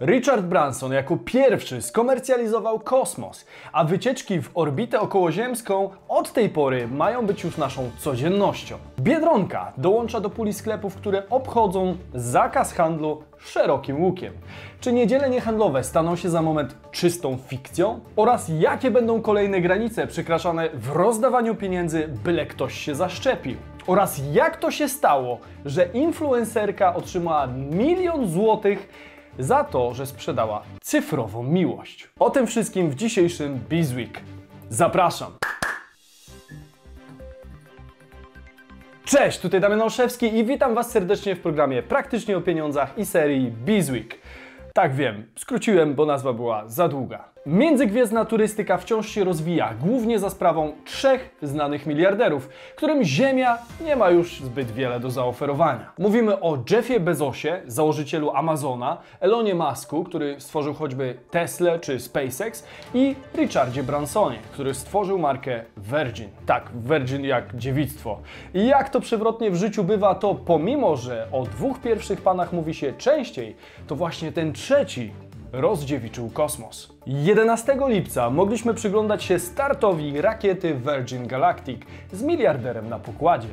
Richard Branson jako pierwszy skomercjalizował kosmos, a wycieczki w orbitę okołoziemską od tej pory mają być już naszą codziennością. Biedronka dołącza do puli sklepów, które obchodzą zakaz handlu szerokim łukiem. Czy niedziele niehandlowe staną się za moment czystą fikcją? Oraz jakie będą kolejne granice przekraczane w rozdawaniu pieniędzy, byle ktoś się zaszczepił? Oraz jak to się stało, że influencerka otrzymała milion złotych za to, że sprzedała cyfrową miłość. O tym wszystkim w dzisiejszym Bizweek. Zapraszam! Cześć, tutaj Damian Olszewski i witam Was serdecznie w programie Praktycznie o Pieniądzach i serii Bizweek. Tak wiem, skróciłem, bo nazwa była za długa. Międzygwiezdna turystyka wciąż się rozwija, głównie za sprawą trzech znanych miliarderów, którym Ziemia nie ma już zbyt wiele do zaoferowania. Mówimy o Jeffie Bezosie, założycielu Amazona, Elonie Musku, który stworzył choćby Tesla czy SpaceX i Richardzie Bransonie, który stworzył markę Virgin. Tak, Virgin jak dziewictwo. I jak to przewrotnie w życiu bywa, to pomimo, że o dwóch pierwszych panach mówi się częściej, to właśnie ten trzeci rozdziewiczył kosmos. 11 lipca mogliśmy przyglądać się startowi rakiety Virgin Galactic z miliarderem na pokładzie.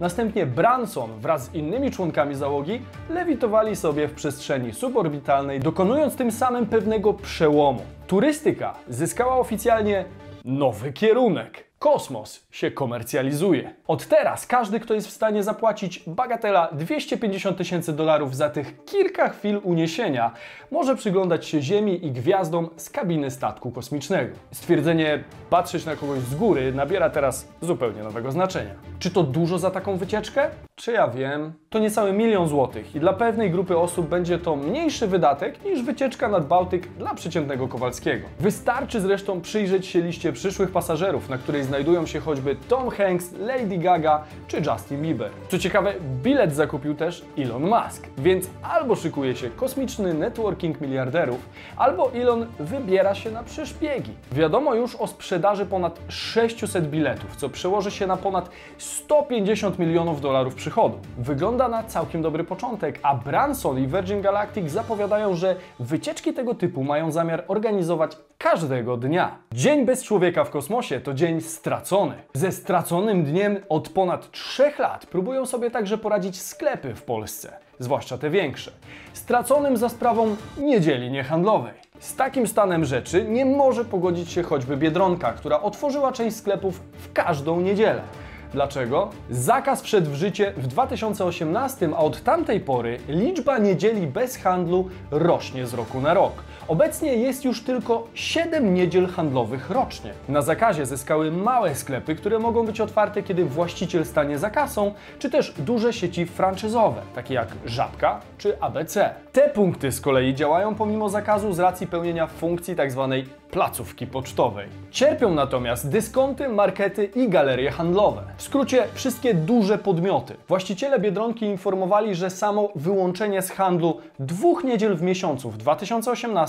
Następnie Branson wraz z innymi członkami załogi lewitowali sobie w przestrzeni suborbitalnej, dokonując tym samym pewnego przełomu. Turystyka zyskała oficjalnie nowy kierunek. Kosmos się komercjalizuje. Od teraz każdy, kto jest w stanie zapłacić bagatela 250 tysięcy dolarów za tych kilka chwil uniesienia, może przyglądać się Ziemi i gwiazdom z kabiny statku kosmicznego. Stwierdzenie patrzeć na kogoś z góry nabiera teraz zupełnie nowego znaczenia. Czy to dużo za taką wycieczkę? Czy ja wiem? To niecały milion złotych i dla pewnej grupy osób będzie to mniejszy wydatek niż wycieczka nad Bałtyk dla przeciętnego Kowalskiego. Wystarczy zresztą przyjrzeć się liście przyszłych pasażerów, na której znajdują się choćby Tom Hanks, Lady Gaga czy Justin Bieber. Co ciekawe, bilet zakupił też Elon Musk, więc albo szykuje się kosmiczny networking miliarderów, albo Elon wybiera się na przeszpiegi. Wiadomo już o sprzedaży ponad 600 biletów, co przełoży się na ponad 150 milionów dolarów przychodu. Wygląda na całkiem dobry początek, a Branson i Virgin Galactic zapowiadają, że wycieczki tego typu mają zamiar organizować każdego dnia. Dzień bez człowieka w kosmosie to dzień stracony. Ze straconym dniem od ponad 3 lat próbują sobie także poradzić sklepy w Polsce, zwłaszcza te większe. Straconym za sprawą niedzieli niehandlowej. Z takim stanem rzeczy nie może pogodzić się choćby Biedronka, która otworzyła część sklepów w każdą niedzielę. Dlaczego? Zakaz wszedł w życie w 2018, a od tamtej pory liczba niedzieli bez handlu rośnie z roku na rok. Obecnie jest już tylko 7 niedziel handlowych rocznie. Na zakazie zyskały małe sklepy, które mogą być otwarte, kiedy właściciel stanie za kasą, czy też duże sieci franczyzowe, takie jak Żabka czy ABC. Te punkty z kolei działają pomimo zakazu z racji pełnienia funkcji tzw. placówki pocztowej. Cierpią natomiast dyskonty, markety i galerie handlowe. W skrócie wszystkie duże podmioty. Właściciele Biedronki informowali, że samo wyłączenie z handlu dwóch niedziel w miesiącu w 2018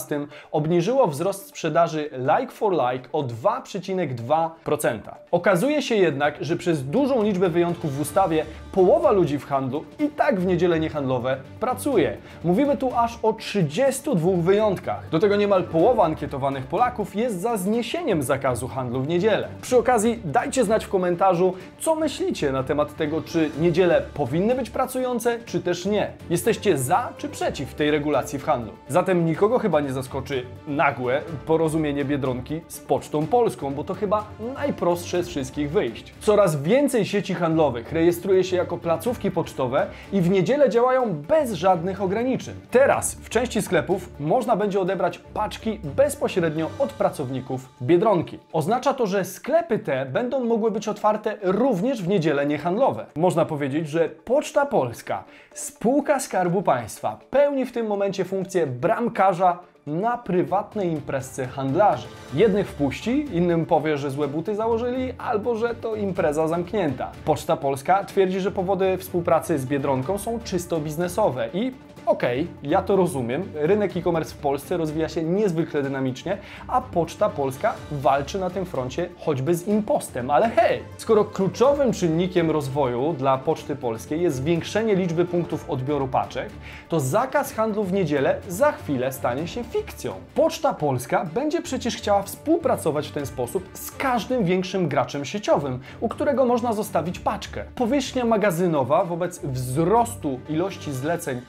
obniżyło wzrost sprzedaży like for like o 2,2%. Okazuje się jednak, że przez dużą liczbę wyjątków w ustawie połowa ludzi w handlu i tak w niedziele niehandlowe pracuje. Mówimy tu aż o 32 wyjątkach. Do tego niemal połowa ankietowanych Polaków jest za zniesieniem zakazu handlu w niedzielę. Przy okazji dajcie znać w komentarzu, co myślicie na temat tego, czy niedziele powinny być pracujące, czy też nie. Jesteście za czy przeciw tej regulacji w handlu? Zatem nikogo chyba nie zaskoczy nagłe porozumienie Biedronki z Pocztą Polską, bo to chyba najprostsze z wszystkich wyjść. Coraz więcej sieci handlowych rejestruje się jako placówki pocztowe i w niedzielę działają bez żadnych ograniczeń. Teraz w części sklepów można będzie odebrać paczki bezpośrednio od pracowników Biedronki. Oznacza to, że sklepy te będą mogły być otwarte również w niedziele niehandlowe. Można powiedzieć, że Poczta Polska, spółka Skarbu Państwa, pełni w tym momencie funkcję bramkarza na prywatnej imprezce handlarzy. Jednych wpuści, innym powie, że złe buty założyli, albo że to impreza zamknięta. Poczta Polska twierdzi, że powody współpracy z Biedronką są czysto biznesowe i okej, ja to rozumiem. Rynek e-commerce w Polsce rozwija się niezwykle dynamicznie, a Poczta Polska walczy na tym froncie choćby z impostem. Ale hej, skoro kluczowym czynnikiem rozwoju dla Poczty Polskiej jest zwiększenie liczby punktów odbioru paczek, to zakaz handlu w niedzielę za chwilę stanie się fikcją. Poczta Polska będzie przecież chciała współpracować w ten sposób z każdym większym graczem sieciowym, u którego można zostawić paczkę. Powierzchnia magazynowa wobec wzrostu ilości zleceń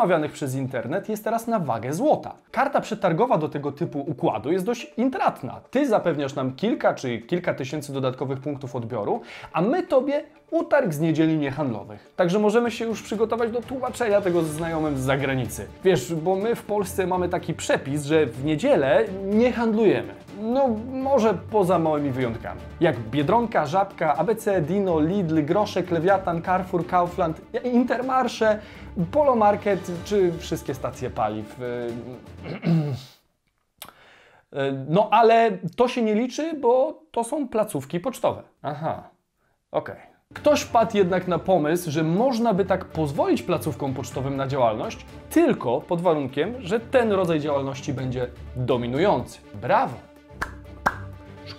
zamawianych przez internet jest teraz na wagę złota. Karta przetargowa do tego typu układu jest dość intratna. Ty zapewniasz nam kilka czy kilka tysięcy dodatkowych punktów odbioru, a my tobie utarg z niedzieli niehandlowych. Także możemy się już przygotować do tłumaczenia tego z znajomym z zagranicy. Wiesz, bo my w Polsce mamy taki przepis, że w niedzielę nie handlujemy. No, może poza małymi wyjątkami. Jak Biedronka, Żabka, ABC, Dino, Lidl, Groszek, Lewiatan, Carrefour, Kaufland, Intermarsze, Polomarket czy wszystkie stacje paliw. No ale to się nie liczy, bo to są placówki pocztowe. Aha, okej. Okay. Ktoś padł jednak na pomysł, że można by tak pozwolić placówkom pocztowym na działalność, tylko pod warunkiem, że ten rodzaj działalności będzie dominujący. Brawo!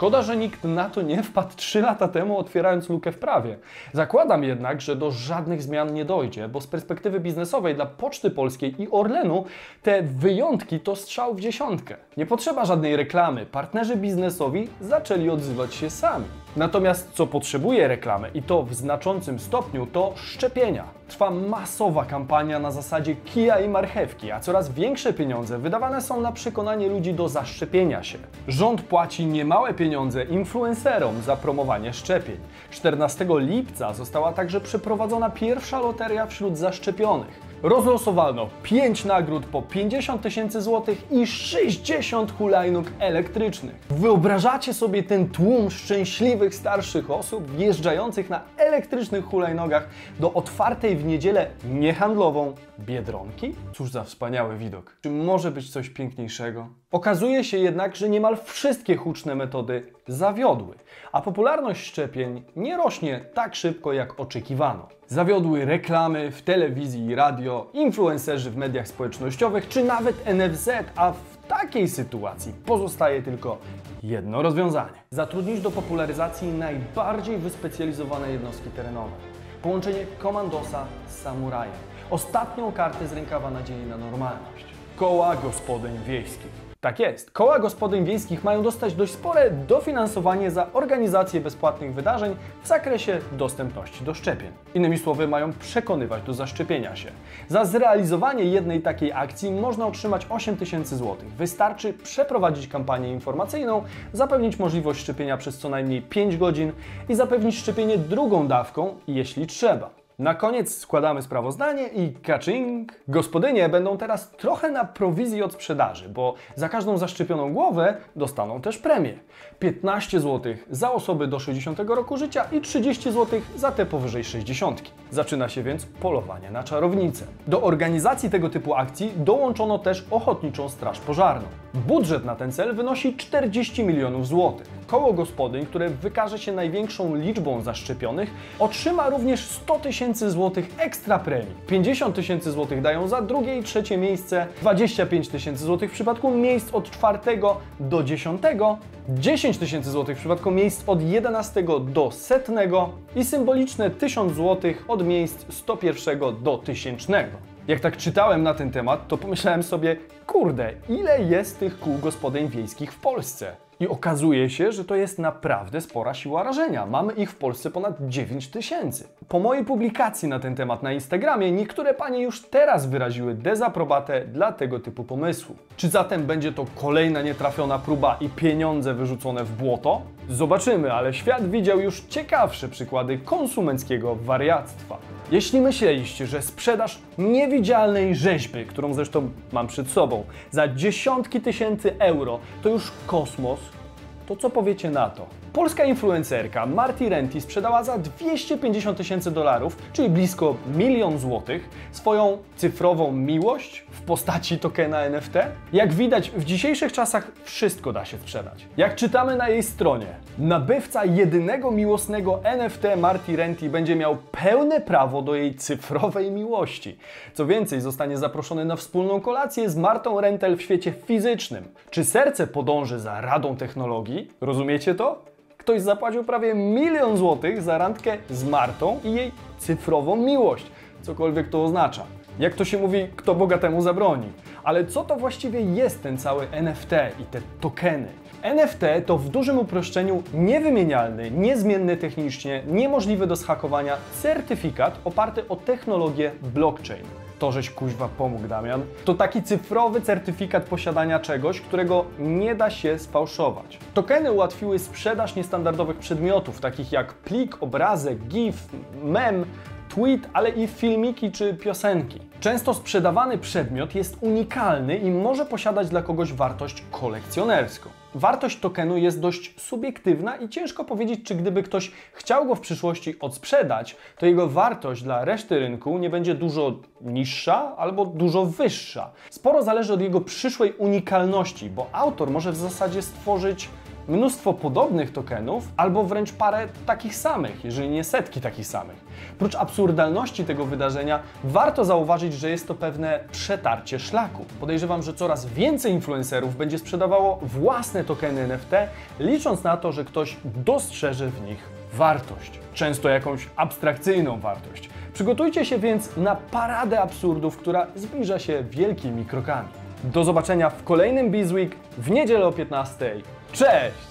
Szkoda, że nikt na to nie wpadł 3 lata temu, otwierając lukę w prawie. Zakładam jednak, że do żadnych zmian nie dojdzie, bo z perspektywy biznesowej dla Poczty Polskiej i Orlenu te wyjątki to strzał w dziesiątkę. Nie potrzeba żadnej reklamy. Partnerzy biznesowi zaczęli odzywać się sami. Natomiast co potrzebuje reklamy i to w znaczącym stopniu to szczepienia. Trwa masowa kampania na zasadzie kija i marchewki, a coraz większe pieniądze wydawane są na przekonanie ludzi do zaszczepienia się. Rząd płaci niemałe pieniądze influencerom za promowanie szczepień. 14 lipca została także przeprowadzona pierwsza loteria wśród zaszczepionych. Rozlosowano 5 nagród po 50 tysięcy złotych i 60 hulajnóg elektrycznych. Wyobrażacie sobie ten tłum szczęśliwych starszych osób wjeżdżających na elektrycznych hulajnogach do otwartej w niedzielę niehandlową Biedronki? Cóż za wspaniały widok. Czy może być coś piękniejszego? Okazuje się jednak, że niemal wszystkie huczne metody zawiodły, a popularność szczepień nie rośnie tak szybko jak oczekiwano. Zawiodły reklamy w telewizji i radio, influencerzy w mediach społecznościowych, czy nawet NFZ, a w takiej sytuacji pozostaje tylko jedno rozwiązanie. Zatrudnić do popularyzacji najbardziej wyspecjalizowane jednostki terenowe. Połączenie komandosa z samurajem. Ostatnią kartę z rękawa nadziei na normalność. Koła gospodyń wiejskich. Tak jest. Koła gospodyń wiejskich mają dostać dość spore dofinansowanie za organizację bezpłatnych wydarzeń w zakresie dostępności do szczepień. Innymi słowy, mają przekonywać do zaszczepienia się. Za zrealizowanie jednej takiej akcji można otrzymać 8 tysięcy złotych. Wystarczy przeprowadzić kampanię informacyjną, zapewnić możliwość szczepienia przez co najmniej 5 godzin i zapewnić szczepienie drugą dawką, jeśli trzeba. Na koniec składamy sprawozdanie i kaczyng. Gospodynie będą teraz trochę na prowizji od sprzedaży, bo za każdą zaszczepioną głowę dostaną też premię. 15 zł za osoby do 60 roku życia i 30 zł za te powyżej 60. Zaczyna się więc polowanie na czarownicę. Do organizacji tego typu akcji dołączono też Ochotniczą Straż Pożarną. Budżet na ten cel wynosi 40 milionów złotych. Koło gospodyń, które wykaże się największą liczbą zaszczepionych, otrzyma również 100 tysięcy złotych ekstra premii. 50 tysięcy złotych dają za drugie i trzecie miejsce, 25 tysięcy złotych w przypadku miejsc od czwartego do dziesiątego, 10 tysięcy złotych w przypadku miejsc od 11 do setnego i symboliczne 1000 złotych od miejsc 101 do 1000. Jak tak czytałem na ten temat, to pomyślałem sobie, kurde, ile jest tych kół gospodyń wiejskich w Polsce? I okazuje się, że to jest naprawdę spora siła rażenia. Mamy ich w Polsce ponad 9 tysięcy. Po mojej publikacji na ten temat na Instagramie niektóre panie już teraz wyraziły dezaprobatę dla tego typu pomysłu. Czy zatem będzie to kolejna nietrafiona próba i pieniądze wyrzucone w błoto? Zobaczymy, ale świat widział już ciekawsze przykłady konsumenckiego wariactwa. Jeśli myśleliście, że sprzedaż niewidzialnej rzeźby, którą zresztą mam przed sobą, za dziesiątki tysięcy euro to już kosmos, to co powiecie na to? Polska influencerka Marty Renty sprzedała za 250 tysięcy dolarów, czyli blisko milion złotych, swoją cyfrową miłość w postaci tokena NFT. Jak widać, w dzisiejszych czasach wszystko da się sprzedać. Jak czytamy na jej stronie, nabywca jedynego miłosnego NFT Marty Renty będzie miał pełne prawo do jej cyfrowej miłości. Co więcej, zostanie zaproszony na wspólną kolację z Martą Rentel w świecie fizycznym. Czy serce podąży za radą technologii? Rozumiecie to? Ktoś zapłacił prawie milion złotych za randkę z Martą i jej cyfrową miłość, cokolwiek to oznacza. Jak to się mówi, kto bogatemu zabroni. Ale co to właściwie jest ten cały NFT i te tokeny? NFT to w dużym uproszczeniu niewymienialny, niezmienny technicznie, niemożliwy do schakowania certyfikat oparty o technologię blockchain. To, żeś kuźwa pomógł, Damian. To taki cyfrowy certyfikat posiadania czegoś, którego nie da się sfałszować. Tokeny ułatwiły sprzedaż niestandardowych przedmiotów, takich jak plik, obrazek, GIF, mem, tweet, ale i filmiki czy piosenki. Często sprzedawany przedmiot jest unikalny i może posiadać dla kogoś wartość kolekcjonerską. Wartość tokenu jest dość subiektywna i ciężko powiedzieć, czy gdyby ktoś chciał go w przyszłości odsprzedać, to jego wartość dla reszty rynku nie będzie dużo niższa albo dużo wyższa. Sporo zależy od jego przyszłej unikalności, bo autor może w zasadzie stworzyć mnóstwo podobnych tokenów, albo wręcz parę takich samych, jeżeli nie setki takich samych. Prócz absurdalności tego wydarzenia, warto zauważyć, że jest to pewne przetarcie szlaku. Podejrzewam, że coraz więcej influencerów będzie sprzedawało własne tokeny NFT, licząc na to, że ktoś dostrzeże w nich wartość, często jakąś abstrakcyjną wartość. Przygotujcie się więc na paradę absurdów, która zbliża się wielkimi krokami. Do zobaczenia w kolejnym Bizweek w niedzielę o 15. Cześć!